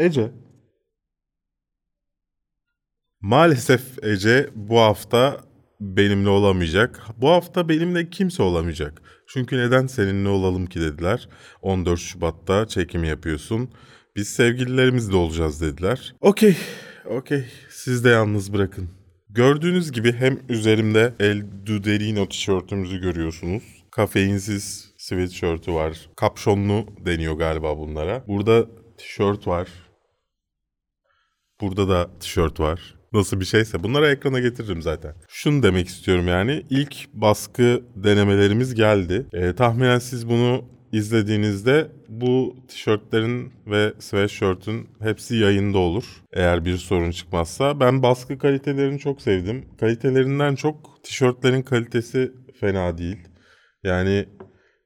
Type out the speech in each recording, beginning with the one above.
Ece. Maalesef Ece bu hafta benimle olamayacak. Bu hafta benimle kimse olamayacak. Çünkü neden seninle olalım ki dediler. 14 Şubat'ta çekim yapıyorsun. Biz sevgililerimizle olacağız dediler. Okey, okey. Siz de yalnız bırakın. Gördüğünüz gibi hem üzerimde El Duderino tişörtümüzü görüyorsunuz. Kafeinsiz sweatshirt'ü var. Kapşonlu deniyor galiba bunlara. Burada tişört var. Burada da tişört var. Nasıl bir şeyse bunları ekrana getiririm zaten. Şunu demek istiyorum yani ilk baskı denemelerimiz geldi. Ee, tahminen siz bunu izlediğinizde bu tişörtlerin ve sweatshirt'ün hepsi yayında olur. Eğer bir sorun çıkmazsa. Ben baskı kalitelerini çok sevdim. Kalitelerinden çok tişörtlerin kalitesi fena değil. Yani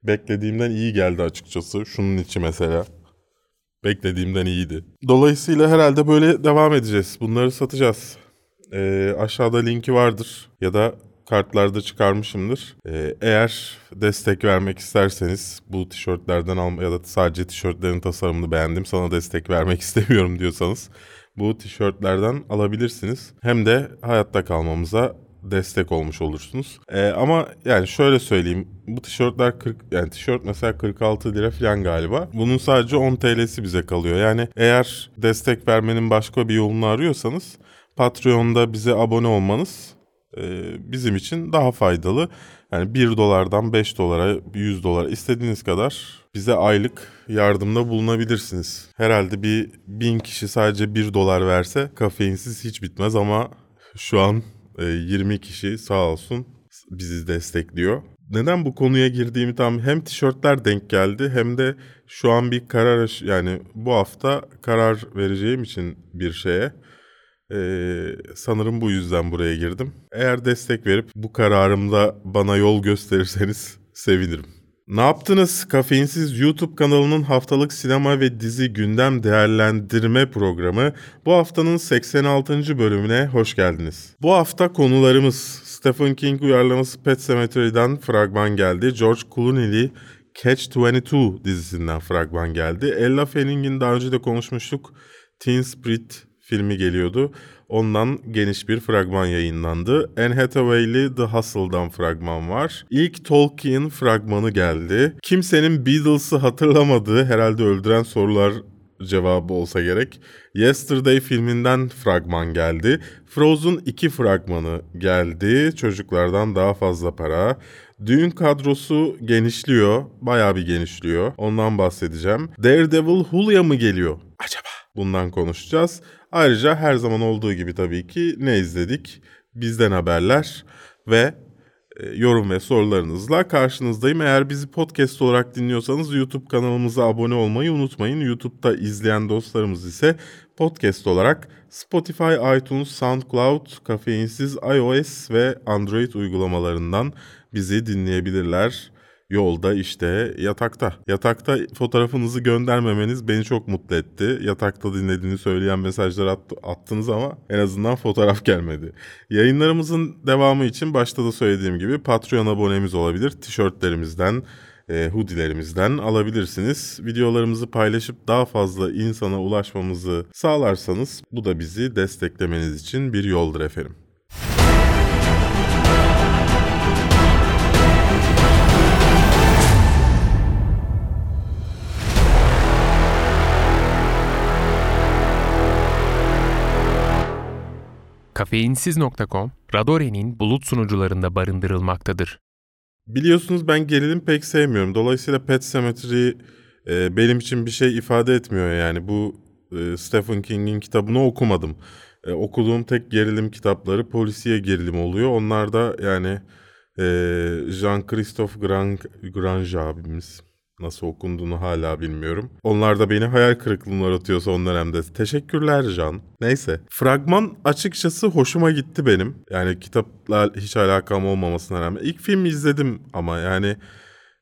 beklediğimden iyi geldi açıkçası. Şunun içi mesela. Beklediğimden iyiydi. Dolayısıyla herhalde böyle devam edeceğiz. Bunları satacağız. Ee, aşağıda linki vardır ya da kartlarda çıkarmışımdır. Ee, eğer destek vermek isterseniz bu tişörtlerden alma ya da sadece tişörtlerin tasarımını beğendim sana destek vermek istemiyorum diyorsanız bu tişörtlerden alabilirsiniz. Hem de hayatta kalmamıza destek olmuş olursunuz. Ee, ama yani şöyle söyleyeyim. Bu tişörtler 40 yani tişört mesela 46 lira falan galiba. Bunun sadece 10 TL'si bize kalıyor. Yani eğer destek vermenin başka bir yolunu arıyorsanız Patreon'da bize abone olmanız e, bizim için daha faydalı. Yani 1 dolardan 5 dolara, 100 dolara istediğiniz kadar bize aylık yardımda bulunabilirsiniz. Herhalde bir bin kişi sadece 1 dolar verse kafeinsiz hiç bitmez ama şu an 20 kişi sağ olsun bizi destekliyor. Neden bu konuya girdiğimi tam hem tişörtler denk geldi hem de şu an bir karar yani bu hafta karar vereceğim için bir şeye ee, sanırım bu yüzden buraya girdim. Eğer destek verip bu kararımda bana yol gösterirseniz sevinirim. Ne yaptınız? Kafeinsiz YouTube kanalının haftalık sinema ve dizi gündem değerlendirme programı bu haftanın 86. bölümüne hoş geldiniz. Bu hafta konularımız Stephen King uyarlaması Pet Cemetery'den fragman geldi. George Clooney'li Catch-22 dizisinden fragman geldi. Ella Fanning'in daha önce de konuşmuştuk. Teen Spirit filmi geliyordu. Ondan geniş bir fragman yayınlandı. Anne Hathaway'li The Hustle'dan fragman var. İlk Tolkien fragmanı geldi. Kimsenin Beatles'ı hatırlamadığı herhalde öldüren sorular cevabı olsa gerek. Yesterday filminden fragman geldi. Frozen 2 fragmanı geldi. Çocuklardan daha fazla para. Düğün kadrosu genişliyor. Bayağı bir genişliyor. Ondan bahsedeceğim. Daredevil Hulya mı geliyor? Acaba? Bundan konuşacağız. Ayrıca her zaman olduğu gibi tabii ki ne izledik? Bizden haberler ve e, yorum ve sorularınızla karşınızdayım. Eğer bizi podcast olarak dinliyorsanız YouTube kanalımıza abone olmayı unutmayın. YouTube'da izleyen dostlarımız ise podcast olarak Spotify, iTunes, SoundCloud, kafeinsiz iOS ve Android uygulamalarından bizi dinleyebilirler yolda işte yatakta. Yatakta fotoğrafınızı göndermemeniz beni çok mutlu etti. Yatakta dinlediğini söyleyen mesajlar at, attınız ama en azından fotoğraf gelmedi. Yayınlarımızın devamı için başta da söylediğim gibi Patreon abonemiz olabilir. Tişörtlerimizden, e, hoodilerimizden alabilirsiniz. Videolarımızı paylaşıp daha fazla insana ulaşmamızı sağlarsanız bu da bizi desteklemeniz için bir yoldur efendim. Kafeinsiz.com, Radore'nin bulut sunucularında barındırılmaktadır. Biliyorsunuz ben gerilim pek sevmiyorum. Dolayısıyla Pet Cemetery e, benim için bir şey ifade etmiyor yani. Bu e, Stephen King'in kitabını okumadım. E, okuduğum tek gerilim kitapları polisiye gerilim oluyor. Onlar da yani e, Jean-Christophe Grange abimiz Nasıl okunduğunu hala bilmiyorum. Onlar da beni hayal kırıklığına uğratıyor son dönemde. Teşekkürler Can. Neyse. Fragman açıkçası hoşuma gitti benim. Yani kitapla hiç alakam olmamasına rağmen. İlk filmi izledim ama yani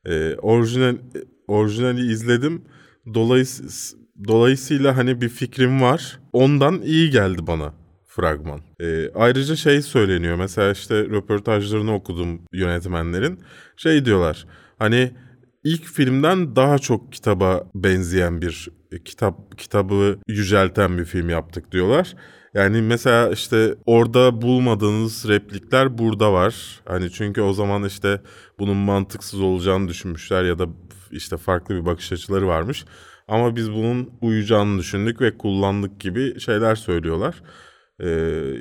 e, orijinal orijinali izledim. Dolayısıyla, dolayısıyla hani bir fikrim var. Ondan iyi geldi bana fragman. E, ayrıca şey söyleniyor. Mesela işte röportajlarını okudum yönetmenlerin. Şey diyorlar. Hani ilk filmden daha çok kitaba benzeyen bir kitap kitabı yücelten bir film yaptık diyorlar. Yani mesela işte orada bulmadığınız replikler burada var. Hani çünkü o zaman işte bunun mantıksız olacağını düşünmüşler ya da işte farklı bir bakış açıları varmış. Ama biz bunun uyacağını düşündük ve kullandık gibi şeyler söylüyorlar. Ee,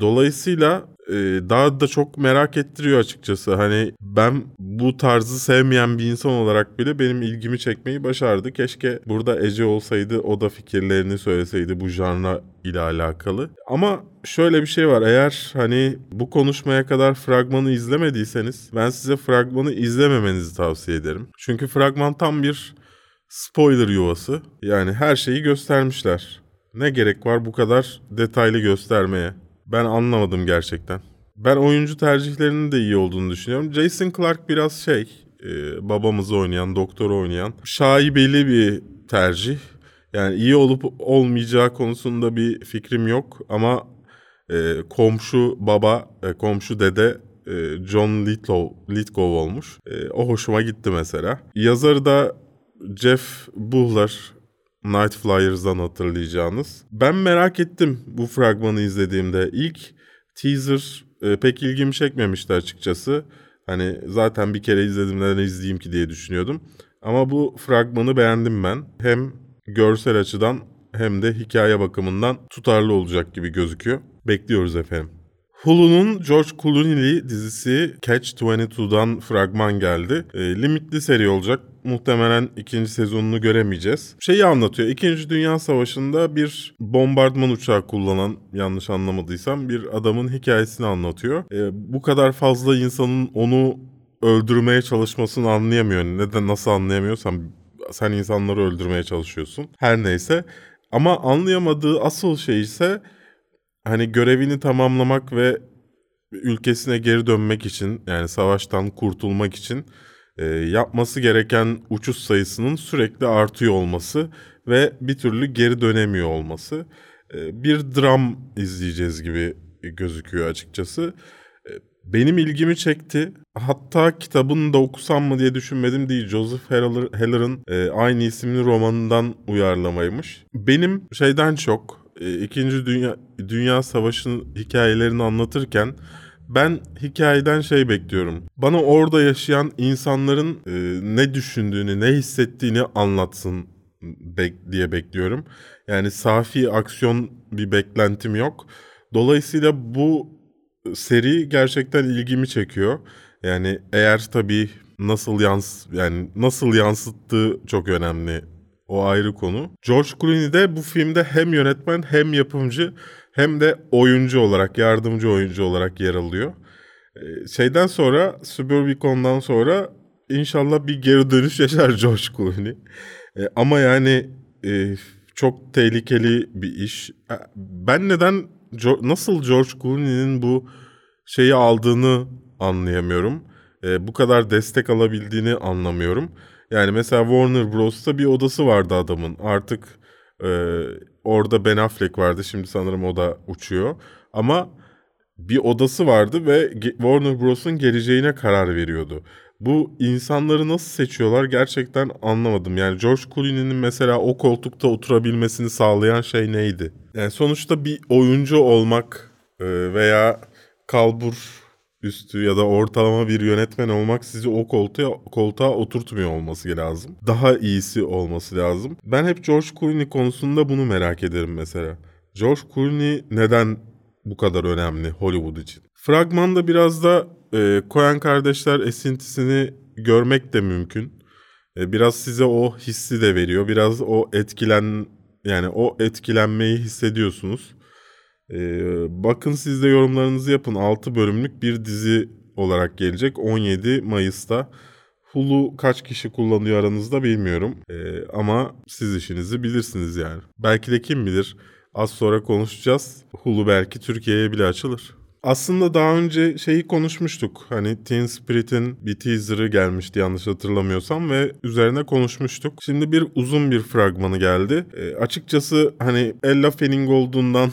dolayısıyla e, daha da çok merak ettiriyor açıkçası. Hani ben bu tarzı sevmeyen bir insan olarak bile benim ilgimi çekmeyi başardı. Keşke burada Ece olsaydı o da fikirlerini söyleseydi bu janra ile alakalı. Ama şöyle bir şey var. Eğer hani bu konuşmaya kadar fragmanı izlemediyseniz ben size fragmanı izlememenizi tavsiye ederim. Çünkü fragman tam bir spoiler yuvası. Yani her şeyi göstermişler. Ne gerek var bu kadar detaylı göstermeye? Ben anlamadım gerçekten. Ben oyuncu tercihlerinin de iyi olduğunu düşünüyorum. Jason Clark biraz şey, e, babamızı oynayan, doktoru oynayan şaibeli bir tercih. Yani iyi olup olmayacağı konusunda bir fikrim yok ama e, komşu baba, e, komşu dede e, John Lithgow, Lithgow olmuş. E, o hoşuma gitti mesela. Yazarı da Jeff Buhler, Night Flyers'dan hatırlayacağınız. Ben merak ettim bu fragmanı izlediğimde. İlk teaser e, pek ilgimi çekmemişti açıkçası. Hani zaten bir kere izledim neden izleyeyim ki diye düşünüyordum. Ama bu fragmanı beğendim ben. Hem görsel açıdan hem de hikaye bakımından tutarlı olacak gibi gözüküyor. Bekliyoruz efendim. Hulu'nun George Clooney'li dizisi Catch 22'dan fragman geldi. E, limitli seri olacak. Muhtemelen ikinci sezonunu göremeyeceğiz. Şeyi anlatıyor. İkinci Dünya Savaşı'nda bir bombardıman uçağı kullanan, yanlış anlamadıysam, bir adamın hikayesini anlatıyor. E, bu kadar fazla insanın onu öldürmeye çalışmasını anlayamıyor. Neden nasıl anlayamıyorsam sen insanları öldürmeye çalışıyorsun. Her neyse. Ama anlayamadığı asıl şey ise hani görevini tamamlamak ve ülkesine geri dönmek için yani savaştan kurtulmak için e, yapması gereken uçuş sayısının sürekli artıyor olması ve bir türlü geri dönemiyor olması. E, bir dram izleyeceğiz gibi gözüküyor açıkçası. E, benim ilgimi çekti. Hatta kitabını da okusam mı diye düşünmedim değil. Joseph Heller'ın e, aynı isimli romanından uyarlamaymış. Benim şeyden çok e, İkinci Dünya Dünya Savaşı'nın hikayelerini anlatırken ben hikayeden şey bekliyorum. Bana orada yaşayan insanların e, ne düşündüğünü, ne hissettiğini anlatsın bek diye bekliyorum. Yani safi aksiyon bir beklentim yok. Dolayısıyla bu seri gerçekten ilgimi çekiyor. Yani eğer tabii nasıl yans yani nasıl yansıttığı çok önemli. O ayrı konu. George Clooney de bu filmde hem yönetmen hem yapımcı hem de oyuncu olarak, yardımcı oyuncu olarak yer alıyor. Ee, şeyden sonra, Suburbicon'dan sonra inşallah bir geri dönüş yaşar George Clooney. Ee, ama yani e, çok tehlikeli bir iş. E, ben neden, nasıl George Clooney'nin bu şeyi aldığını anlayamıyorum. E, bu kadar destek alabildiğini anlamıyorum. Yani mesela Warner Bros'ta bir odası vardı adamın. Artık e, orada Ben Affleck vardı. Şimdi sanırım o da uçuyor. Ama bir odası vardı ve Warner Bros'un geleceğine karar veriyordu. Bu insanları nasıl seçiyorlar gerçekten anlamadım. Yani George Clooney'nin mesela o koltukta oturabilmesini sağlayan şey neydi? Yani sonuçta bir oyuncu olmak e, veya kalbur üstü ya da ortalama bir yönetmen olmak sizi o koltuğa, koltuğa oturtmuyor olması lazım. Daha iyisi olması lazım. Ben hep George Clooney konusunda bunu merak ederim mesela. George Clooney neden bu kadar önemli Hollywood için? Fragmanda biraz da e, Coen kardeşler esintisini görmek de mümkün. E, biraz size o hissi de veriyor. Biraz o etkilen yani o etkilenmeyi hissediyorsunuz. Ee, bakın siz de yorumlarınızı yapın. 6 bölümlük bir dizi olarak gelecek 17 Mayıs'ta. Hulu kaç kişi kullanıyor aranızda bilmiyorum. Ee, ama siz işinizi bilirsiniz yani. Belki de kim bilir az sonra konuşacağız. Hulu belki Türkiye'ye bile açılır. Aslında daha önce şeyi konuşmuştuk. Hani Teen Spirit'in bir teaser'ı gelmişti yanlış hatırlamıyorsam ve üzerine konuşmuştuk. Şimdi bir uzun bir fragmanı geldi. E, açıkçası hani Ella Fanning olduğundan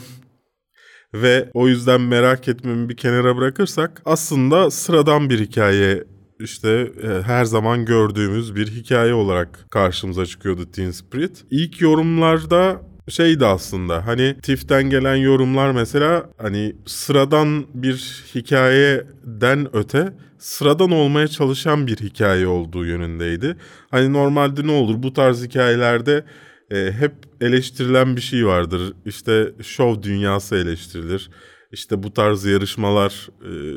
ve o yüzden merak etmemi bir kenara bırakırsak aslında sıradan bir hikaye işte e, her zaman gördüğümüz bir hikaye olarak karşımıza çıkıyordu Teen Spirit. İlk yorumlarda şeydi aslında hani TIFF'ten gelen yorumlar mesela hani sıradan bir hikayeden öte sıradan olmaya çalışan bir hikaye olduğu yönündeydi. Hani normalde ne olur bu tarz hikayelerde e, hep eleştirilen bir şey vardır. İşte şov dünyası eleştirilir. İşte bu tarz yarışmalar,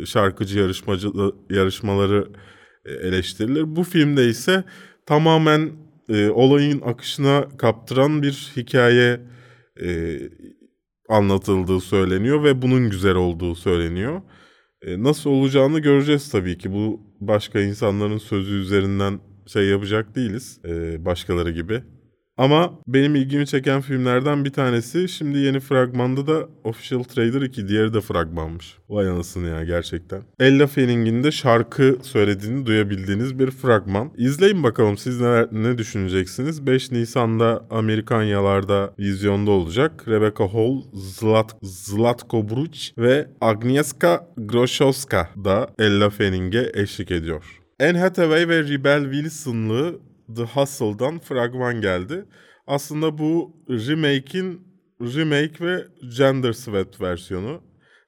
e, şarkıcı yarışmacı yarışmaları e, eleştirilir. Bu filmde ise tamamen e, olayın akışına kaptıran bir hikaye e, anlatıldığı söyleniyor ve bunun güzel olduğu söyleniyor. E, nasıl olacağını göreceğiz tabii ki. Bu başka insanların sözü üzerinden şey yapacak değiliz. E, başkaları gibi. Ama benim ilgimi çeken filmlerden bir tanesi şimdi yeni fragmanda da Official Trailer 2 diğeri de fragmanmış. Vay anasını ya gerçekten. Ella Fanning'in de şarkı söylediğini duyabildiğiniz bir fragman. İzleyin bakalım siz ne, ne düşüneceksiniz. 5 Nisan'da Amerikanyalarda vizyonda olacak. Rebecca Hall, Zlat, Zlatko Bruch ve Agnieszka Groszowska da Ella Fanning'e eşlik ediyor. Anne Hathaway ve Rebel Wilson'lı The Hustle'dan fragman geldi. Aslında bu remake'in remake ve gender swap versiyonu.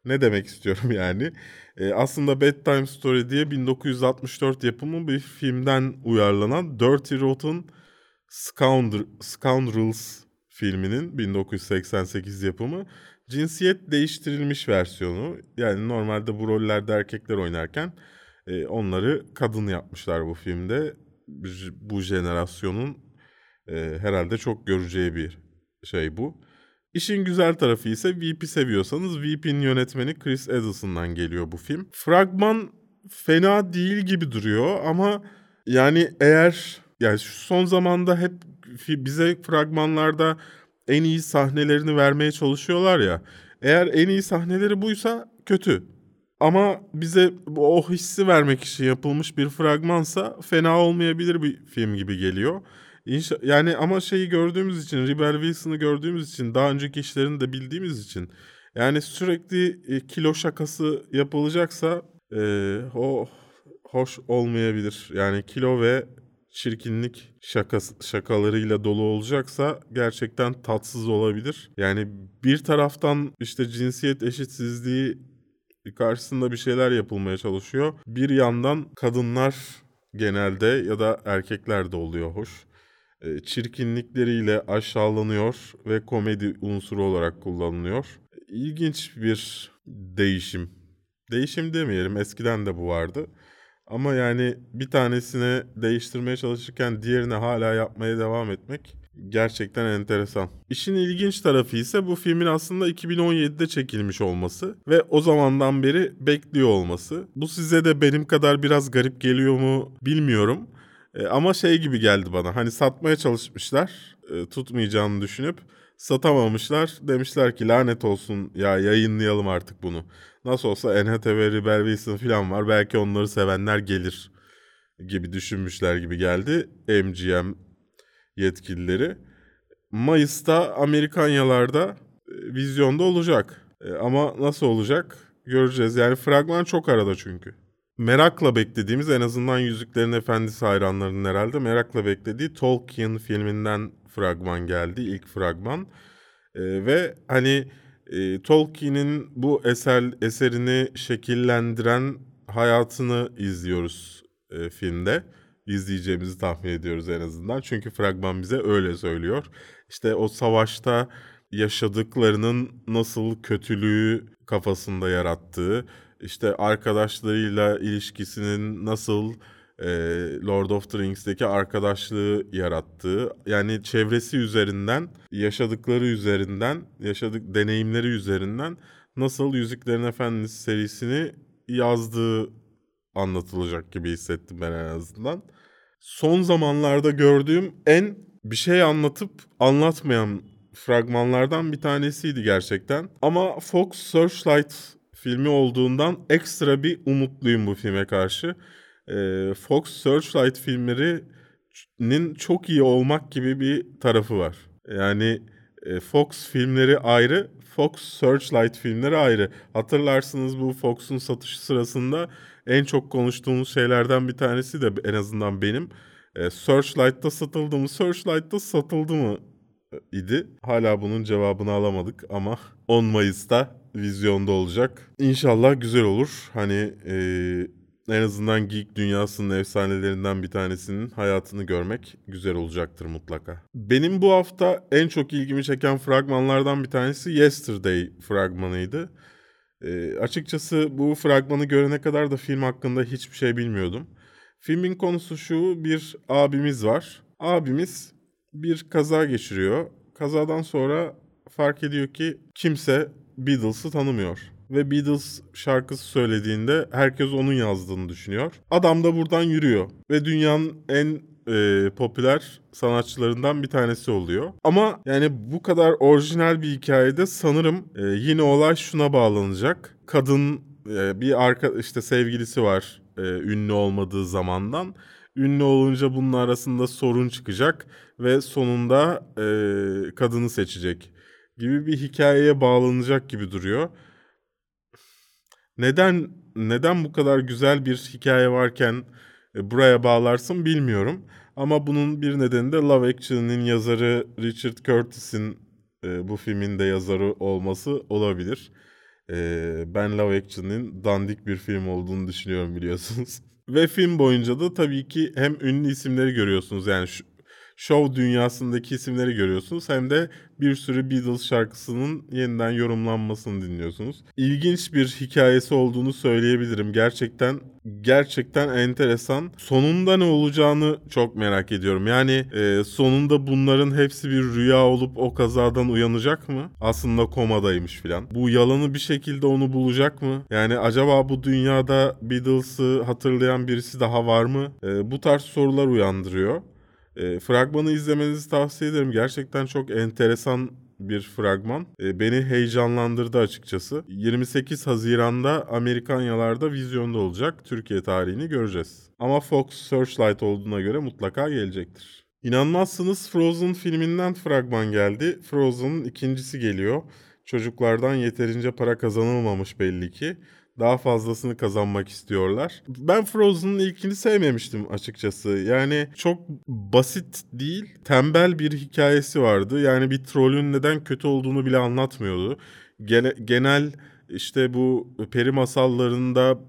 Ne demek istiyorum yani? E, aslında Bedtime Story diye 1964 yapımı bir filmden uyarlanan Dirty Rotten Scoundr Scoundrels filminin 1988 yapımı cinsiyet değiştirilmiş versiyonu. Yani normalde bu rollerde erkekler oynarken e, onları kadın yapmışlar bu filmde bu jenerasyonun e, herhalde çok göreceği bir şey bu. İşin güzel tarafı ise Veep'i seviyorsanız Veep'in yönetmeni Chris Edelson'dan geliyor bu film. Fragman fena değil gibi duruyor ama yani eğer yani şu son zamanda hep bize fragmanlarda en iyi sahnelerini vermeye çalışıyorlar ya. Eğer en iyi sahneleri buysa kötü. Ama bize o hissi vermek için yapılmış bir fragmansa fena olmayabilir bir film gibi geliyor. İnşa yani ama şeyi gördüğümüz için, Rebel Wilson'ı gördüğümüz için, daha önceki işlerini de bildiğimiz için yani sürekli e, kilo şakası yapılacaksa e, o hoş olmayabilir. Yani kilo ve çirkinlik şakası, şakalarıyla dolu olacaksa gerçekten tatsız olabilir. Yani bir taraftan işte cinsiyet eşitsizliği karşısında bir şeyler yapılmaya çalışıyor. Bir yandan kadınlar genelde ya da erkekler de oluyor hoş. E, çirkinlikleriyle aşağılanıyor ve komedi unsuru olarak kullanılıyor. İlginç bir değişim. Değişim demeyelim eskiden de bu vardı. Ama yani bir tanesini değiştirmeye çalışırken diğerini hala yapmaya devam etmek gerçekten enteresan. İşin ilginç tarafı ise bu filmin aslında 2017'de çekilmiş olması ve o zamandan beri bekliyor olması. Bu size de benim kadar biraz garip geliyor mu bilmiyorum. E, ama şey gibi geldi bana. Hani satmaya çalışmışlar, e, tutmayacağını düşünüp satamamışlar. Demişler ki lanet olsun ya yayınlayalım artık bunu. Nasıl olsa NHTV, Rebel Wilson falan var. Belki onları sevenler gelir gibi düşünmüşler gibi geldi. MGM yetkilileri. Mayıs'ta Amerikanyalarda e, vizyonda olacak. E, ama nasıl olacak göreceğiz. Yani fragman çok arada çünkü. Merakla beklediğimiz en azından Yüzüklerin Efendisi hayranlarının herhalde merakla beklediği Tolkien filminden fragman geldi. ilk fragman. E, ve hani e, Tolkien'in bu eser eserini şekillendiren hayatını izliyoruz e, filmde izleyeceğimizi tahmin ediyoruz en azından. Çünkü fragman bize öyle söylüyor. İşte o savaşta yaşadıklarının nasıl kötülüğü kafasında yarattığı, işte arkadaşlarıyla ilişkisinin nasıl e, Lord of the Rings'teki arkadaşlığı yarattığı, yani çevresi üzerinden, yaşadıkları üzerinden, yaşadık deneyimleri üzerinden nasıl Yüzüklerin Efendisi serisini yazdığı anlatılacak gibi hissettim ben en azından. Son zamanlarda gördüğüm en bir şey anlatıp anlatmayan fragmanlardan bir tanesiydi gerçekten. Ama Fox Searchlight filmi olduğundan ekstra bir umutluyum bu filme karşı. Ee, Fox Searchlight filmlerinin çok iyi olmak gibi bir tarafı var. Yani E, Fox filmleri ayrı, Fox Searchlight filmleri ayrı. Hatırlarsınız bu Fox'un satışı sırasında en çok konuştuğumuz şeylerden bir tanesi de en azından benim. E, Searchlight'ta satıldı mı, Searchlight'ta satıldı mı e, idi. Hala bunun cevabını alamadık ama 10 Mayıs'ta vizyonda olacak. İnşallah güzel olur. Hani e, en azından geek dünyasının efsanelerinden bir tanesinin hayatını görmek güzel olacaktır mutlaka. Benim bu hafta en çok ilgimi çeken fragmanlardan bir tanesi Yesterday fragmanıydı. E, açıkçası bu fragmanı görene kadar da film hakkında hiçbir şey bilmiyordum. Filmin konusu şu bir abimiz var. Abimiz bir kaza geçiriyor. Kazadan sonra fark ediyor ki kimse Beatles'ı tanımıyor. Ve Beatles şarkısı söylediğinde herkes onun yazdığını düşünüyor. Adam da buradan yürüyor. Ve dünyanın en e, popüler sanatçılarından bir tanesi oluyor. Ama yani bu kadar orijinal bir hikayede sanırım e, yine olay şuna bağlanacak. Kadın e, bir arka işte sevgilisi var e, ünlü olmadığı zamandan. Ünlü olunca bunun arasında sorun çıkacak ve sonunda e, kadını seçecek gibi bir hikayeye bağlanacak gibi duruyor. Neden neden bu kadar güzel bir hikaye varken buraya bağlarsın bilmiyorum. Ama bunun bir nedeni de Love Actually'nin yazarı Richard Curtis'in e, bu filmin de yazarı olması olabilir. E, ben Love Actually'nin dandik bir film olduğunu düşünüyorum biliyorsunuz. Ve film boyunca da tabii ki hem ünlü isimleri görüyorsunuz yani şu, show dünyasındaki isimleri görüyorsunuz hem de bir sürü Beatles şarkısının yeniden yorumlanmasını dinliyorsunuz. İlginç bir hikayesi olduğunu söyleyebilirim. Gerçekten gerçekten enteresan. Sonunda ne olacağını çok merak ediyorum. Yani e, sonunda bunların hepsi bir rüya olup o kazadan uyanacak mı? Aslında komadaymış filan. Bu yalanı bir şekilde onu bulacak mı? Yani acaba bu dünyada Beatles'ı hatırlayan birisi daha var mı? E, bu tarz sorular uyandırıyor. E, fragmanı izlemenizi tavsiye ederim. Gerçekten çok enteresan bir fragman. E, beni heyecanlandırdı açıkçası. 28 Haziran'da Amerikanyalarda vizyonda olacak. Türkiye tarihini göreceğiz. Ama Fox Searchlight olduğuna göre mutlaka gelecektir. İnanmazsınız Frozen filminden fragman geldi. Frozen'ın ikincisi geliyor. Çocuklardan yeterince para kazanılmamış belli ki daha fazlasını kazanmak istiyorlar. Ben Frozen'ın ilkini sevmemiştim açıkçası. Yani çok basit değil, tembel bir hikayesi vardı. Yani bir trollün neden kötü olduğunu bile anlatmıyordu. Gene, genel işte bu peri masallarında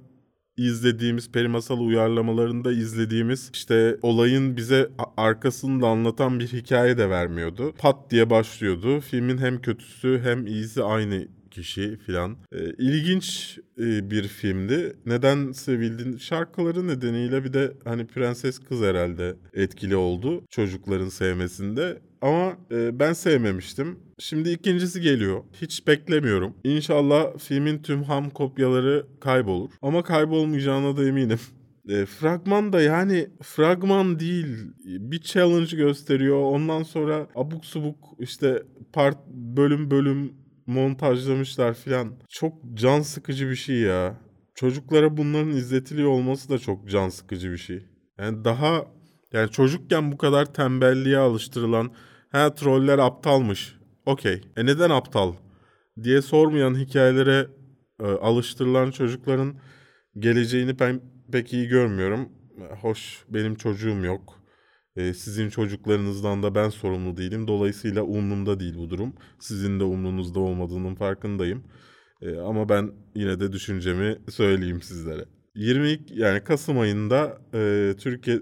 izlediğimiz peri masalı uyarlamalarında izlediğimiz işte olayın bize arkasını da anlatan bir hikaye de vermiyordu. Pat diye başlıyordu. Filmin hem kötüsü hem iyisi aynı kişi filan. E, ilginç e, bir filmdi. Neden sevildi? Şarkıları nedeniyle bir de hani Prenses Kız herhalde etkili oldu çocukların sevmesinde. Ama e, ben sevmemiştim. Şimdi ikincisi geliyor. Hiç beklemiyorum. İnşallah filmin tüm ham kopyaları kaybolur. Ama kaybolmayacağına da eminim. E, fragman da yani fragman değil bir challenge gösteriyor. Ondan sonra abuk subuk işte part bölüm bölüm montajlamışlar filan. Çok can sıkıcı bir şey ya. Çocuklara bunların izletiliyor olması da çok can sıkıcı bir şey. Yani daha yani çocukken bu kadar tembelliğe alıştırılan ha troller aptalmış. Okey. E neden aptal? diye sormayan hikayelere e, alıştırılan çocukların geleceğini ben pek iyi görmüyorum. Hoş benim çocuğum yok. E, sizin çocuklarınızdan da ben sorumlu değilim. Dolayısıyla umrumda değil bu durum. Sizin de umrunuzda olmadığının farkındayım. E, ama ben yine de düşüncemi söyleyeyim sizlere. 20 yani Kasım ayında e, Türkiye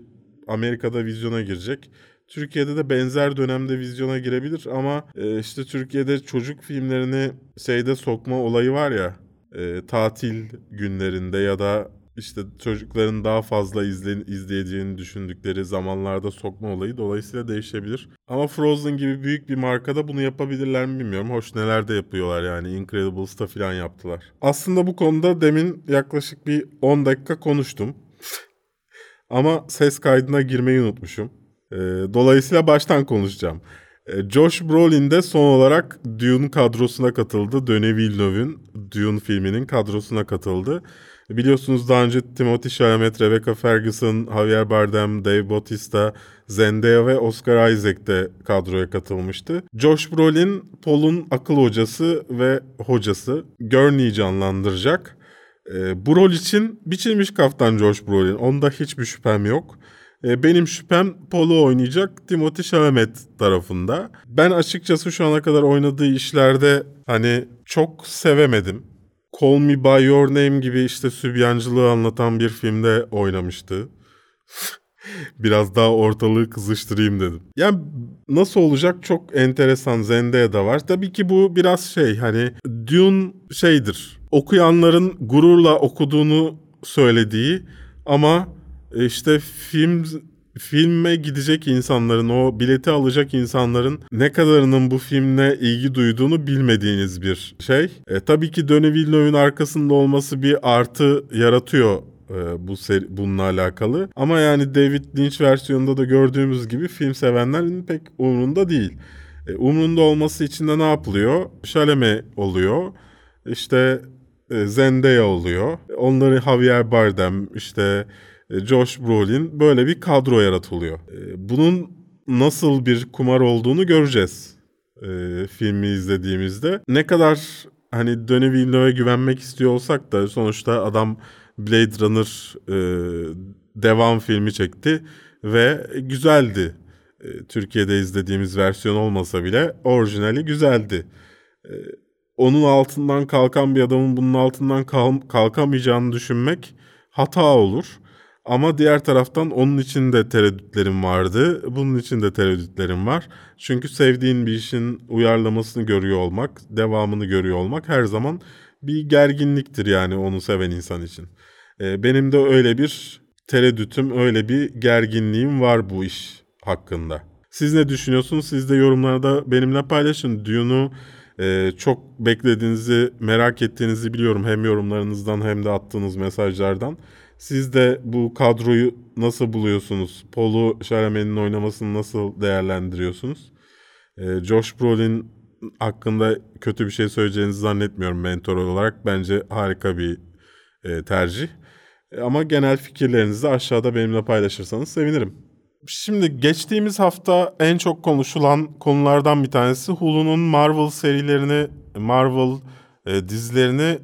Amerika'da vizyona girecek. Türkiye'de de benzer dönemde vizyona girebilir ama e, işte Türkiye'de çocuk filmlerini şeyde sokma olayı var ya e, tatil günlerinde ya da işte çocukların daha fazla izle, izleyeceğini düşündükleri zamanlarda sokma olayı dolayısıyla değişebilir. Ama Frozen gibi büyük bir markada bunu yapabilirler mi bilmiyorum. Hoş neler de yapıyorlar yani Incredibles'ta falan yaptılar. Aslında bu konuda demin yaklaşık bir 10 dakika konuştum. Ama ses kaydına girmeyi unutmuşum. Ee, dolayısıyla baştan konuşacağım. Ee, Josh Brolin de son olarak Dune kadrosuna katıldı. Denis Villeneuve'ün Dune filminin kadrosuna katıldı. Biliyorsunuz daha önce Timothy Chalamet, Rebecca Ferguson, Javier Bardem, Dave Bautista, Zendaya ve Oscar Isaac de kadroya katılmıştı. Josh Brolin, Paul'un akıl hocası ve hocası. Gurney'i canlandıracak. E, bu rol için biçilmiş kaftan Josh Brolin. Onda hiçbir şüphem yok. E, benim şüphem Paul'u oynayacak Timothy Chalamet tarafında. Ben açıkçası şu ana kadar oynadığı işlerde hani çok sevemedim. Call Me By Your Name gibi işte sübyancılığı anlatan bir filmde oynamıştı. Biraz daha ortalığı kızıştırayım dedim. Yani nasıl olacak çok enteresan Zendaya da var. Tabii ki bu biraz şey hani Dune şeydir. Okuyanların gururla okuduğunu söylediği ama işte film filme gidecek insanların, o bileti alacak insanların ne kadarının bu filmle ilgi duyduğunu bilmediğiniz bir şey. E, tabii ki Denis Villeneuve'ün arkasında olması bir artı yaratıyor e, bu seri, bununla alakalı. Ama yani David Lynch versiyonunda da gördüğümüz gibi film sevenlerin pek umurunda değil. E, umurunda olması için de ne yapılıyor? Chalamet oluyor. İşte e, Zendaya oluyor. Onları Javier Bardem, işte Josh Brolin böyle bir kadro yaratılıyor. E, bunun nasıl bir kumar olduğunu göreceğiz e, filmi izlediğimizde. Ne kadar hani Denis Villeneuve'e güvenmek istiyor olsak da sonuçta adam Blade Runner e, devam filmi çekti ve güzeldi. E, Türkiye'de izlediğimiz versiyon olmasa bile orijinali güzeldi. E, onun altından kalkan bir adamın bunun altından kal- kalkamayacağını düşünmek hata olur. Ama diğer taraftan onun için de tereddütlerim vardı. Bunun için de tereddütlerim var. Çünkü sevdiğin bir işin uyarlamasını görüyor olmak, devamını görüyor olmak her zaman bir gerginliktir yani onu seven insan için. Ee, benim de öyle bir tereddütüm, öyle bir gerginliğim var bu iş hakkında. Siz ne düşünüyorsunuz? Siz de yorumlarda benimle paylaşın. Dune'u e, çok beklediğinizi, merak ettiğinizi biliyorum. Hem yorumlarınızdan hem de attığınız mesajlardan. Siz de bu kadroyu nasıl buluyorsunuz? Paul'u Chalamet'in oynamasını nasıl değerlendiriyorsunuz? Ee, Josh Brolin hakkında kötü bir şey söyleyeceğinizi zannetmiyorum mentor olarak. Bence harika bir e, tercih. E, ama genel fikirlerinizi aşağıda benimle paylaşırsanız sevinirim. Şimdi geçtiğimiz hafta en çok konuşulan konulardan bir tanesi Hulu'nun Marvel serilerini, Marvel e, dizilerini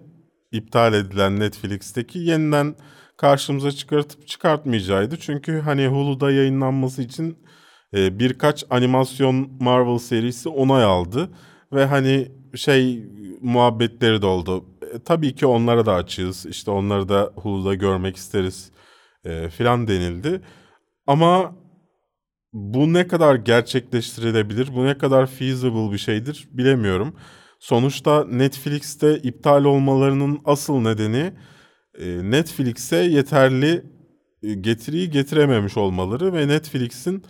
iptal edilen Netflix'teki yeniden karşımıza çıkartıp çıkartmayacağıydı. Çünkü hani Hulu'da yayınlanması için e, birkaç animasyon Marvel serisi onay aldı. Ve hani şey muhabbetleri de oldu. E, tabii ki onlara da açığız. İşte onları da Hulu'da görmek isteriz e, filan denildi. Ama bu ne kadar gerçekleştirilebilir, bu ne kadar feasible bir şeydir bilemiyorum. Sonuçta Netflix'te iptal olmalarının asıl nedeni e, Netflix'e yeterli e, getiriyi getirememiş olmaları ve Netflix'in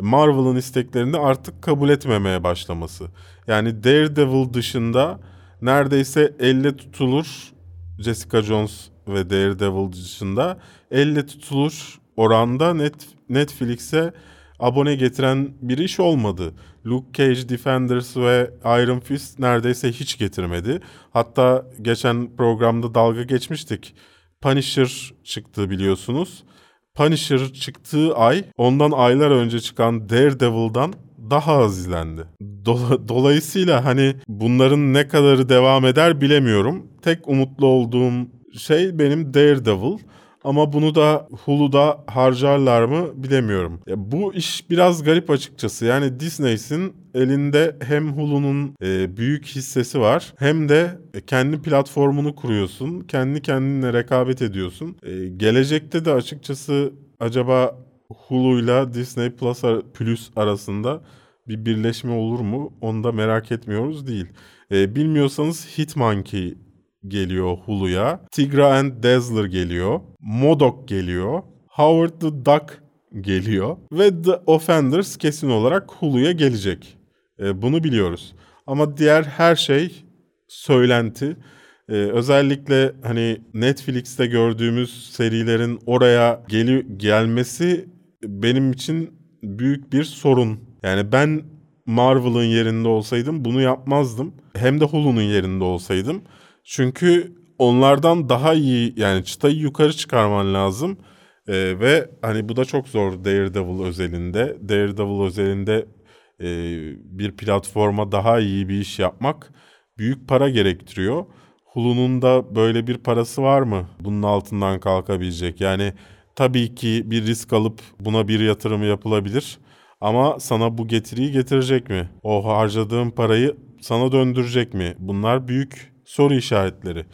Marvel'ın isteklerini artık kabul etmemeye başlaması. Yani Daredevil dışında neredeyse elle tutulur Jessica Jones ve Daredevil dışında elle tutulur oranda net, Netflix'e abone getiren bir iş olmadı. Luke Cage, Defenders ve Iron Fist neredeyse hiç getirmedi. Hatta geçen programda dalga geçmiştik. Punisher çıktı biliyorsunuz. Punisher çıktığı ay ondan aylar önce çıkan Daredevil'dan daha az izlendi. Dolayısıyla hani bunların ne kadarı devam eder bilemiyorum. Tek umutlu olduğum şey benim Daredevil. Ama bunu da Hulu'da harcarlar mı bilemiyorum. Ya bu iş biraz garip açıkçası. Yani Disney'sin elinde hem Hulu'nun e, büyük hissesi var hem de kendi platformunu kuruyorsun. Kendi kendine rekabet ediyorsun. E, gelecekte de açıkçası acaba Hulu'yla Disney Plus, Plus arasında bir birleşme olur mu? Onu da merak etmiyoruz değil. E, bilmiyorsanız Hitmonkey geliyor Hulu'ya. Tigra and Dazzler geliyor. Modok geliyor. Howard the Duck geliyor. Ve The Offenders kesin olarak Hulu'ya gelecek. E, bunu biliyoruz. Ama diğer her şey söylenti. Ee, özellikle hani Netflix'te gördüğümüz serilerin oraya geli gelmesi benim için büyük bir sorun. Yani ben Marvel'ın yerinde olsaydım bunu yapmazdım. Hem de Hulu'nun yerinde olsaydım. Çünkü onlardan daha iyi yani çıtayı yukarı çıkarman lazım. Ee, ve hani bu da çok zor Daredevil özelinde. Daredevil özelinde e, bir platforma daha iyi bir iş yapmak büyük para gerektiriyor. Hulu'nun da böyle bir parası var mı? Bunun altından kalkabilecek. Yani tabii ki bir risk alıp buna bir yatırım yapılabilir. Ama sana bu getiriyi getirecek mi? O harcadığın parayı sana döndürecek mi? Bunlar büyük soru işaretleri.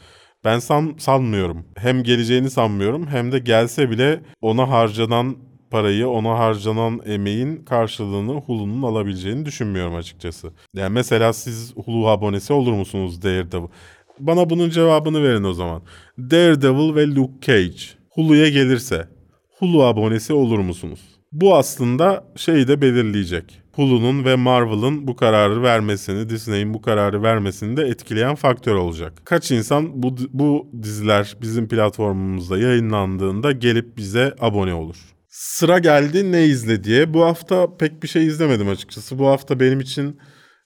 Ben san, sanmıyorum. Hem geleceğini sanmıyorum hem de gelse bile ona harcanan parayı, ona harcanan emeğin karşılığını Hulu'nun alabileceğini düşünmüyorum açıkçası. Yani mesela siz Hulu abonesi olur musunuz Daredevil? Bana bunun cevabını verin o zaman. Daredevil ve Luke Cage Hulu'ya gelirse Hulu abonesi olur musunuz? Bu aslında şeyi de belirleyecek. Hulu'nun ve Marvel'ın bu kararı vermesini, Disney'in bu kararı vermesini de etkileyen faktör olacak. Kaç insan bu, bu diziler bizim platformumuzda yayınlandığında gelip bize abone olur? Sıra geldi ne izle diye. Bu hafta pek bir şey izlemedim açıkçası. Bu hafta benim için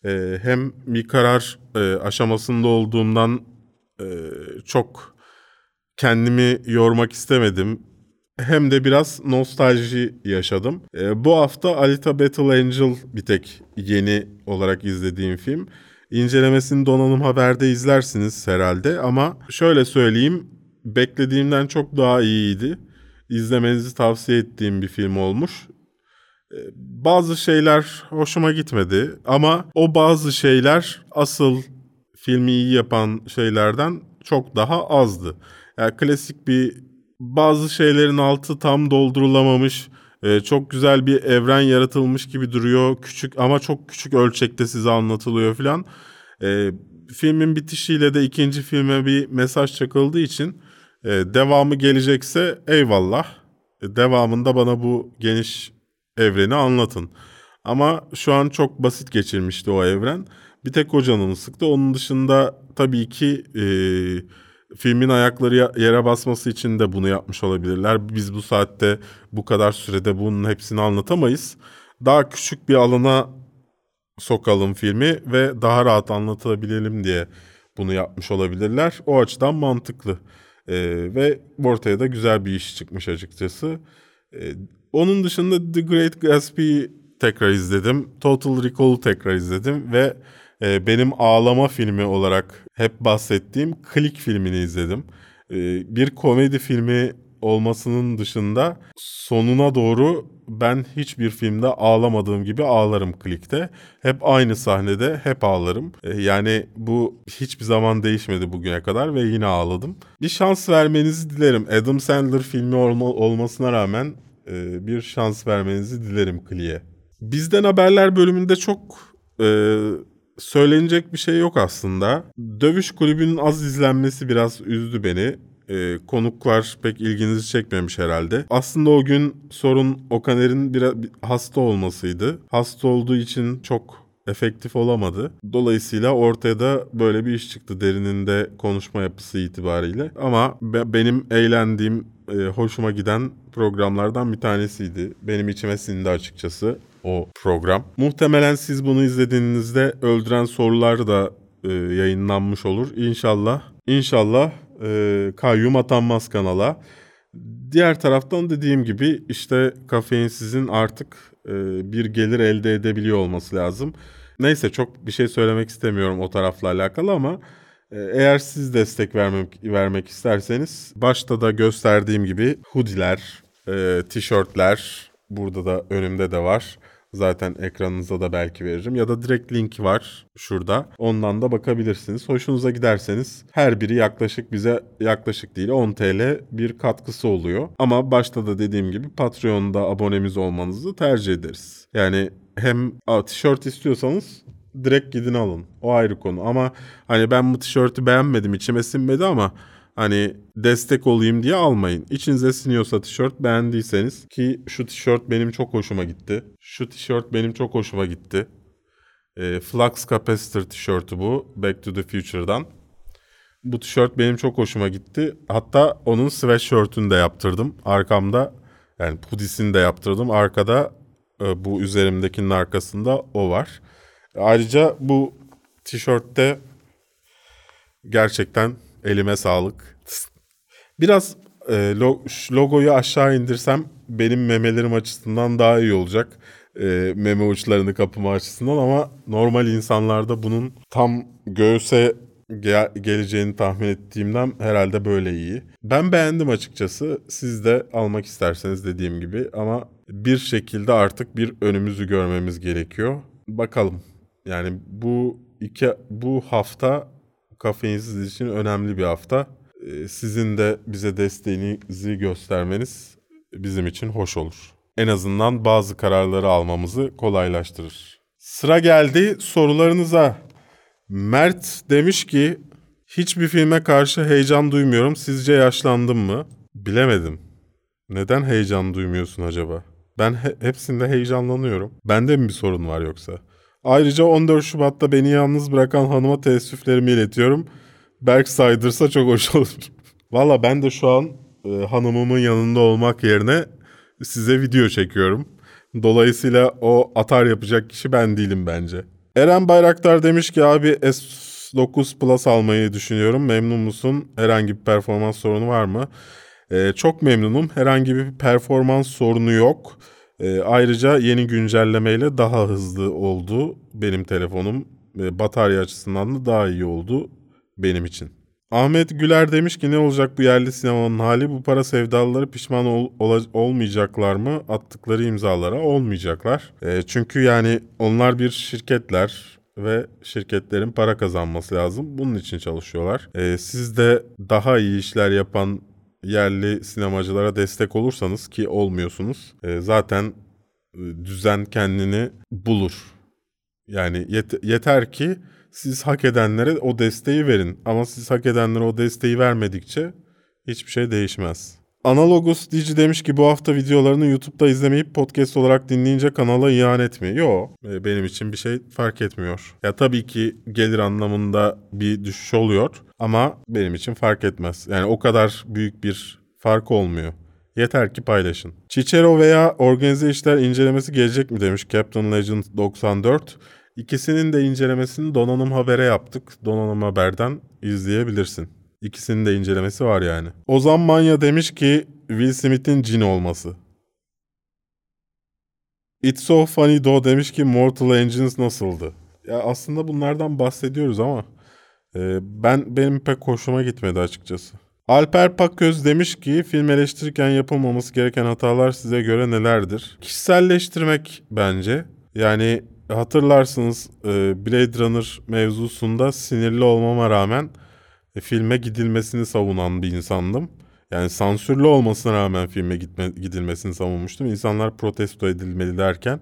e, hem bir karar e, aşamasında olduğumdan e, çok kendimi yormak istemedim hem de biraz nostalji yaşadım. E, bu hafta Alita Battle Angel bir tek yeni olarak izlediğim film. İncelemesini Donanım Haber'de izlersiniz herhalde ama şöyle söyleyeyim beklediğimden çok daha iyiydi. İzlemenizi tavsiye ettiğim bir film olmuş. E, bazı şeyler hoşuma gitmedi ama o bazı şeyler asıl filmi iyi yapan şeylerden çok daha azdı. Yani klasik bir bazı şeylerin altı tam doldurulamamış. E, çok güzel bir evren yaratılmış gibi duruyor. Küçük ama çok küçük ölçekte size anlatılıyor filan. E, filmin bitişiyle de ikinci filme bir mesaj çakıldığı için e, devamı gelecekse eyvallah. E, devamında bana bu geniş evreni anlatın. Ama şu an çok basit geçirmişti o evren. Bir tek o canını sıktı. Onun dışında tabii ki... E, filmin ayakları yere basması için de bunu yapmış olabilirler. Biz bu saatte bu kadar sürede bunun hepsini anlatamayız. Daha küçük bir alana sokalım filmi ve daha rahat anlatabilelim diye bunu yapmış olabilirler. O açıdan mantıklı. Ee, ve ortaya da güzel bir iş çıkmış açıkçası. Ee, onun dışında The Great Gatsby'yi tekrar izledim. Total Recall'u tekrar izledim ve e, benim ağlama filmi olarak hep bahsettiğim Click filmini izledim. E, bir komedi filmi olmasının dışında sonuna doğru ben hiçbir filmde ağlamadığım gibi ağlarım Click'te. Hep aynı sahnede hep ağlarım. E, yani bu hiçbir zaman değişmedi bugüne kadar ve yine ağladım. Bir şans vermenizi dilerim. Adam Sandler filmi olma, olmasına rağmen e, bir şans vermenizi dilerim Click'e. Bizden haberler bölümünde çok e, söylenecek bir şey yok aslında. Dövüş kulübünün az izlenmesi biraz üzdü beni. Ee, konuklar pek ilginizi çekmemiş herhalde. Aslında o gün sorun Okaner'in biraz bir hasta olmasıydı. Hasta olduğu için çok efektif olamadı. Dolayısıyla ortaya da böyle bir iş çıktı derininde konuşma yapısı itibariyle. Ama be, benim eğlendiğim, e, hoşuma giden programlardan bir tanesiydi. Benim içime sindi açıkçası o program. Muhtemelen siz bunu izlediğinizde Öldüren Sorular da e, yayınlanmış olur. İnşallah, inşallah e, kayyum atanmaz kanala. Diğer taraftan dediğim gibi işte kafein sizin artık e, bir gelir elde edebiliyor olması lazım. Neyse çok bir şey söylemek istemiyorum o tarafla alakalı ama e, eğer siz destek vermek, vermek isterseniz başta da gösterdiğim gibi hoodiler, e, tişörtler burada da önümde de var. Zaten ekranınıza da belki veririm. Ya da direkt link var şurada. Ondan da bakabilirsiniz. Hoşunuza giderseniz her biri yaklaşık bize yaklaşık değil 10 TL bir katkısı oluyor. Ama başta da dediğim gibi Patreon'da abonemiz olmanızı tercih ederiz. Yani hem tişört istiyorsanız direkt gidin alın. O ayrı konu. Ama hani ben bu tişörtü beğenmedim içime sinmedi ama Hani destek olayım diye almayın. İçinize siniyorsa tişört beğendiyseniz ki şu tişört benim çok hoşuma gitti. Şu tişört benim çok hoşuma gitti. E, Flux Capacitor tişörtü bu. Back to the Future'dan. Bu tişört benim çok hoşuma gitti. Hatta onun sweatshirt'ünü de yaptırdım. Arkamda yani pudisini de yaptırdım. Arkada e, bu üzerimdekinin arkasında o var. Ayrıca bu tişörtte gerçekten Elime sağlık. Biraz e, logoyu aşağı indirsem benim memelerim açısından daha iyi olacak. E, meme uçlarını kapıma açısından ama normal insanlarda bunun tam göğüse ge- geleceğini tahmin ettiğimden herhalde böyle iyi. Ben beğendim açıkçası. Siz de almak isterseniz dediğim gibi ama bir şekilde artık bir önümüzü görmemiz gerekiyor. Bakalım. Yani bu iki bu hafta kafeinsiz için önemli bir hafta. Ee, Sizin de bize desteğinizi göstermeniz bizim için hoş olur. En azından bazı kararları almamızı kolaylaştırır. Sıra geldi sorularınıza. Mert demiş ki hiçbir filme karşı heyecan duymuyorum. Sizce yaşlandım mı? Bilemedim. Neden heyecan duymuyorsun acaba? Ben he- hepsinde heyecanlanıyorum. Bende mi bir sorun var yoksa? Ayrıca 14 Şubat'ta beni yalnız bırakan hanıma teessüflerimi iletiyorum. Berk saydırsa çok hoş olur. Valla ben de şu an e, hanımımın yanında olmak yerine size video çekiyorum. Dolayısıyla o atar yapacak kişi ben değilim bence. Eren Bayraktar demiş ki abi S9 Plus almayı düşünüyorum. Memnun musun? Herhangi bir performans sorunu var mı? Ee, çok memnunum. Herhangi bir performans sorunu yok. Ee, ayrıca yeni güncellemeyle daha hızlı oldu benim telefonum. Ee, batarya açısından da daha iyi oldu benim için. Ahmet Güler demiş ki ne olacak bu yerli sinemanın hali? Bu para sevdalıları pişman ol- ola- olmayacaklar mı? Attıkları imzalara olmayacaklar. Ee, çünkü yani onlar bir şirketler ve şirketlerin para kazanması lazım. Bunun için çalışıyorlar. Ee, siz de daha iyi işler yapan yerli sinemacılara destek olursanız ki olmuyorsunuz. e, zaten e, düzen kendini bulur. Yani yet- yeter ki siz hak edenlere o desteği verin. Ama siz hak edenlere o desteği vermedikçe hiçbir şey değişmez. Analogus Dici demiş ki bu hafta videolarını YouTube'da izlemeyip podcast olarak dinleyince kanala ihanet mi? Yo, e, benim için bir şey fark etmiyor. Ya tabii ki gelir anlamında bir düşüş oluyor ama benim için fark etmez. Yani o kadar büyük bir fark olmuyor. Yeter ki paylaşın. Cicero veya organize işler incelemesi gelecek mi demiş Captain Legend 94. İkisinin de incelemesini Donanım Haber'e yaptık. Donanım Haber'den izleyebilirsin. İkisinin de incelemesi var yani. Ozan Manya demiş ki Will Smith'in cin olması. It's so funny though demiş ki Mortal Engines nasıldı? Ya aslında bunlardan bahsediyoruz ama e, ben benim pek hoşuma gitmedi açıkçası. Alper Pakköz demiş ki film eleştirirken yapılmaması gereken hatalar size göre nelerdir? Kişiselleştirmek bence. Yani hatırlarsınız e, Blade Runner mevzusunda sinirli olmama rağmen filme gidilmesini savunan bir insandım. Yani sansürlü olmasına rağmen filme gitme, gidilmesini savunmuştum. İnsanlar protesto edilmeli derken.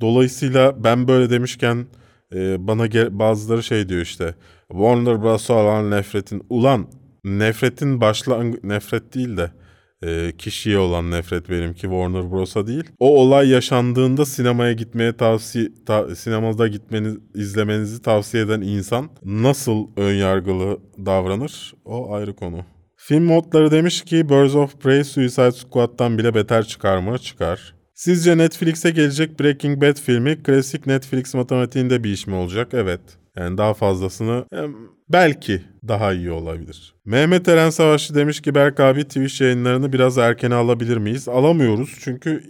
Dolayısıyla ben böyle demişken e, bana ge- bazıları şey diyor işte. Warner Bros'a olan nefretin. Ulan nefretin başlang nefret değil de e, kişiye olan nefret benimki Warner Bros'a değil. O olay yaşandığında sinemaya gitmeye tavsiye ta- sinemada gitmeniz izlemenizi tavsiye eden insan nasıl önyargılı davranır? O ayrı konu. Film modları demiş ki Birds of Prey Suicide Squad'dan bile beter çıkar mı? Çıkar. Sizce Netflix'e gelecek Breaking Bad filmi klasik Netflix matematiğinde bir iş mi olacak? Evet. Yani daha fazlasını em, belki daha iyi olabilir. Mehmet Eren Savaşçı demiş ki Berk abi Twitch yayınlarını biraz erkene alabilir miyiz? Alamıyoruz çünkü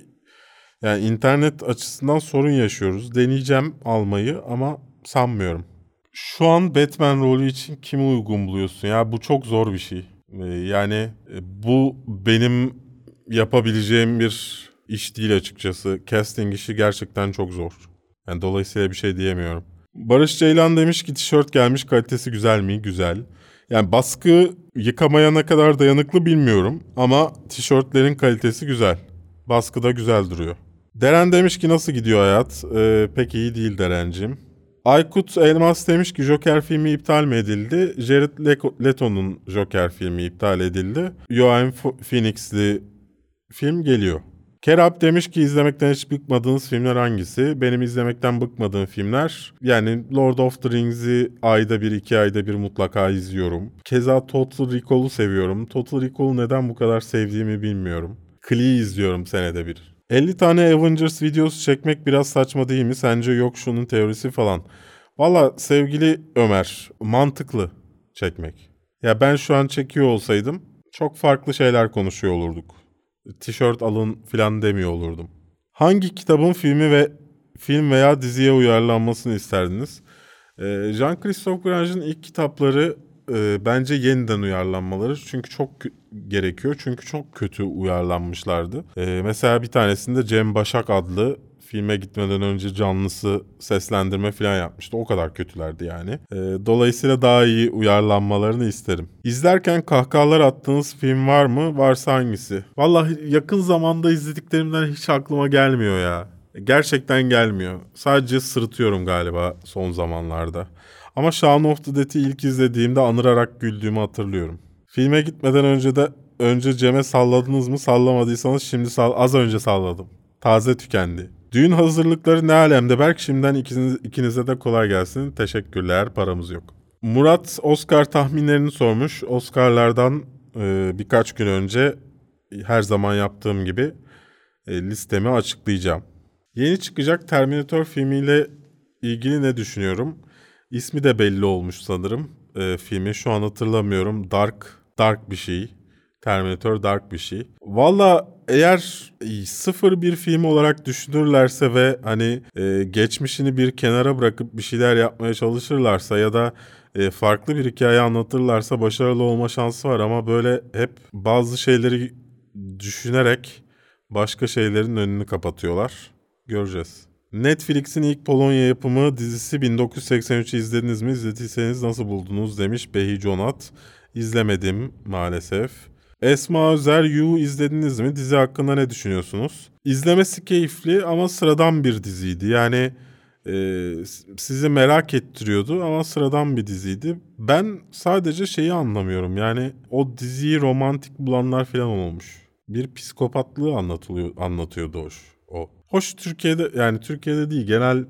yani internet açısından sorun yaşıyoruz. Deneyeceğim almayı ama sanmıyorum. Şu an Batman rolü için kimi uygun buluyorsun? Ya bu çok zor bir şey. Ee, Yani e, bu benim yapabileceğim bir iş değil açıkçası. Casting işi gerçekten çok zor. Yani dolayısıyla bir şey diyemiyorum. Barış Ceylan demiş ki tişört gelmiş kalitesi güzel mi? Güzel. Yani baskı yıkamaya ne kadar dayanıklı bilmiyorum ama tişörtlerin kalitesi güzel. Baskı da güzel duruyor. Deren demiş ki nasıl gidiyor hayat? Ee, pek iyi değil Derencim. Aykut Elmas demiş ki Joker filmi iptal mi edildi? Jared Le- Leto'nun Joker filmi iptal edildi. Joaquin Phoenix'li film geliyor. Kerap demiş ki izlemekten hiç bıkmadığınız filmler hangisi? Benim izlemekten bıkmadığım filmler yani Lord of the Rings'i ayda bir iki ayda bir mutlaka izliyorum. Keza Total Recall'u seviyorum. Total Recall'u neden bu kadar sevdiğimi bilmiyorum. Glee'yi izliyorum senede bir. 50 tane Avengers videosu çekmek biraz saçma değil mi? Sence yok şunun teorisi falan. Valla sevgili Ömer mantıklı çekmek. Ya ben şu an çekiyor olsaydım çok farklı şeyler konuşuyor olurduk. Tişört alın filan demiyor olurdum. Hangi kitabın filmi ve film veya diziye uyarlanmasını isterdiniz? Ee, Jean-Christophe Grange'ın ilk kitapları e, bence yeniden uyarlanmaları çünkü çok gerekiyor. Çünkü çok kötü uyarlanmışlardı. E, mesela bir tanesinde Cem Başak adlı filme gitmeden önce canlısı seslendirme falan yapmıştı. O kadar kötülerdi yani. E, dolayısıyla daha iyi uyarlanmalarını isterim. İzlerken kahkahalar attığınız film var mı? Varsa hangisi? Vallahi yakın zamanda izlediklerimden hiç aklıma gelmiyor ya. Gerçekten gelmiyor. Sadece sırıtıyorum galiba son zamanlarda. Ama Shaun of the Dead'i ilk izlediğimde anırarak güldüğümü hatırlıyorum. Filme gitmeden önce de önce Cem'e salladınız mı? Sallamadıysanız şimdi sal az önce salladım. Taze tükendi. Düğün hazırlıkları ne alemde Berk? Şimdiden ikiniz, ikinize de kolay gelsin. Teşekkürler. Paramız yok. Murat Oscar tahminlerini sormuş. Oscar'lardan e, birkaç gün önce her zaman yaptığım gibi e, listemi açıklayacağım. Yeni çıkacak Terminator filmiyle ilgili ne düşünüyorum? İsmi de belli olmuş sanırım e, filmi. Şu an hatırlamıyorum. Dark, Dark bir şey. Terminator Dark bir şey. Valla eğer sıfır bir film olarak düşünürlerse ve hani e, geçmişini bir kenara bırakıp bir şeyler yapmaya çalışırlarsa ya da e, farklı bir hikaye anlatırlarsa başarılı olma şansı var ama böyle hep bazı şeyleri düşünerek başka şeylerin önünü kapatıyorlar. Göreceğiz. Netflix'in ilk Polonya yapımı dizisi 1983'ü izlediniz mi? İzlediyseniz nasıl buldunuz demiş Behi Conat. İzlemedim maalesef. Esma Özer You izlediniz mi? Dizi hakkında ne düşünüyorsunuz? İzlemesi keyifli ama sıradan bir diziydi. Yani e, sizi merak ettiriyordu ama sıradan bir diziydi. Ben sadece şeyi anlamıyorum. Yani o diziyi romantik bulanlar falan olmuş. Bir psikopatlığı anlatılıyor, anlatıyordu hoş o. Hoş Türkiye'de yani Türkiye'de değil genel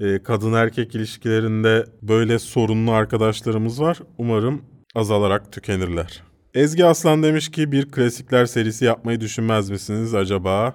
e, kadın erkek ilişkilerinde böyle sorunlu arkadaşlarımız var. Umarım azalarak tükenirler. Ezgi Aslan demiş ki bir klasikler serisi yapmayı düşünmez misiniz acaba?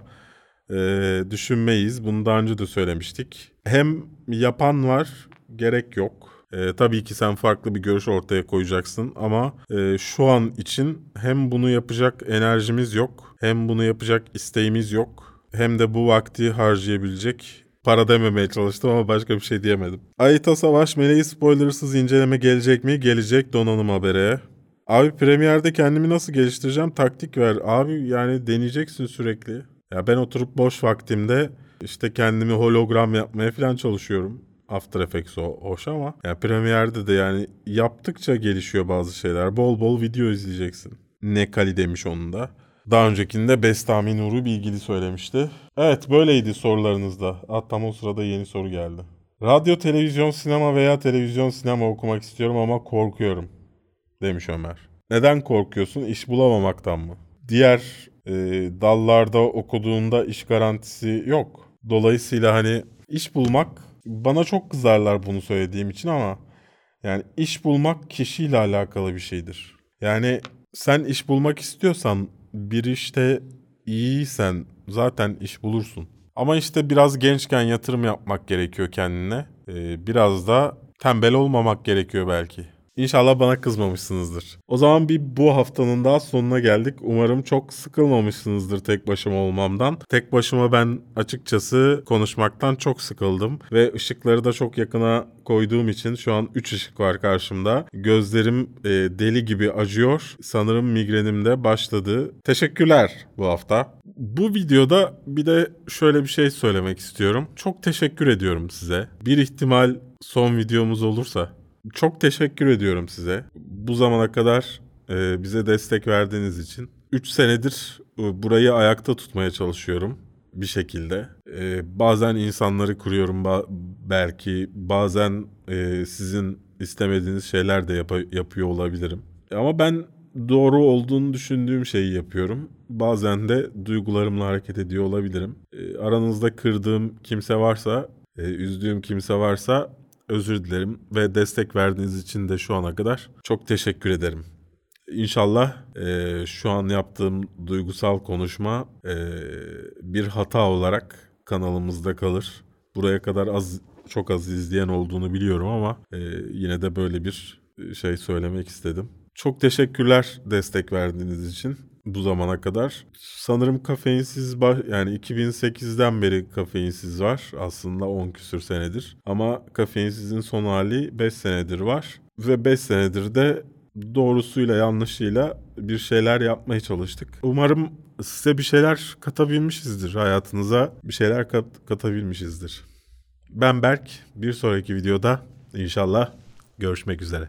Ee, düşünmeyiz. Bunu daha önce de söylemiştik. Hem yapan var gerek yok. Ee, tabii ki sen farklı bir görüş ortaya koyacaksın ama e, şu an için hem bunu yapacak enerjimiz yok hem bunu yapacak isteğimiz yok hem de bu vakti harcayabilecek para dememeye çalıştım ama başka bir şey diyemedim. Ayta Savaş Meleği spoilersız inceleme gelecek mi? Gelecek donanım habere. Abi Premier'de kendimi nasıl geliştireceğim? Taktik ver. Abi yani deneyeceksin sürekli. Ya ben oturup boş vaktimde işte kendimi hologram yapmaya falan çalışıyorum. After Effects o hoş ama ya Premiere'de de yani yaptıkça gelişiyor bazı şeyler. Bol bol video izleyeceksin. Ne kali demiş onun da. Daha öncekinde Bestami Nuru bilgili söylemişti. Evet böyleydi sorularınızda. Hatta o sırada yeni soru geldi. Radyo, televizyon, sinema veya televizyon, sinema okumak istiyorum ama korkuyorum demiş Ömer. Neden korkuyorsun? İş bulamamaktan mı? Diğer e, dallarda okuduğunda iş garantisi yok. Dolayısıyla hani iş bulmak bana çok kızarlar bunu söylediğim için ama yani iş bulmak kişiyle alakalı bir şeydir. Yani sen iş bulmak istiyorsan bir işte iyiysen zaten iş bulursun. Ama işte biraz gençken yatırım yapmak gerekiyor kendine. Ee, biraz da tembel olmamak gerekiyor belki. İnşallah bana kızmamışsınızdır. O zaman bir bu haftanın daha sonuna geldik. Umarım çok sıkılmamışsınızdır tek başıma olmamdan. Tek başıma ben açıkçası konuşmaktan çok sıkıldım. Ve ışıkları da çok yakına koyduğum için şu an 3 ışık var karşımda. Gözlerim e, deli gibi acıyor. Sanırım migrenim de başladı. Teşekkürler bu hafta. Bu videoda bir de şöyle bir şey söylemek istiyorum. Çok teşekkür ediyorum size. Bir ihtimal son videomuz olursa çok teşekkür ediyorum size. Bu zamana kadar e, bize destek verdiğiniz için. 3 senedir e, burayı ayakta tutmaya çalışıyorum bir şekilde. E, bazen insanları kuruyorum ba- belki. Bazen e, sizin istemediğiniz şeyler de yap- yapıyor olabilirim. Ama ben doğru olduğunu düşündüğüm şeyi yapıyorum. Bazen de duygularımla hareket ediyor olabilirim. E, aranızda kırdığım kimse varsa, e, üzdüğüm kimse varsa özür dilerim ve destek verdiğiniz için de şu ana kadar çok teşekkür ederim. İnşallah e, şu an yaptığım duygusal konuşma e, bir hata olarak kanalımızda kalır. Buraya kadar az çok az izleyen olduğunu biliyorum ama e, yine de böyle bir şey söylemek istedim. Çok teşekkürler destek verdiğiniz için bu zamana kadar. Sanırım kafeinsiz yani 2008'den beri kafeinsiz var. Aslında 10 küsür senedir. Ama kafeinsizin son hali 5 senedir var. Ve 5 senedir de doğrusuyla yanlışıyla bir şeyler yapmaya çalıştık. Umarım size bir şeyler katabilmişizdir hayatınıza. Bir şeyler kat, katabilmişizdir. Ben Berk. Bir sonraki videoda inşallah görüşmek üzere.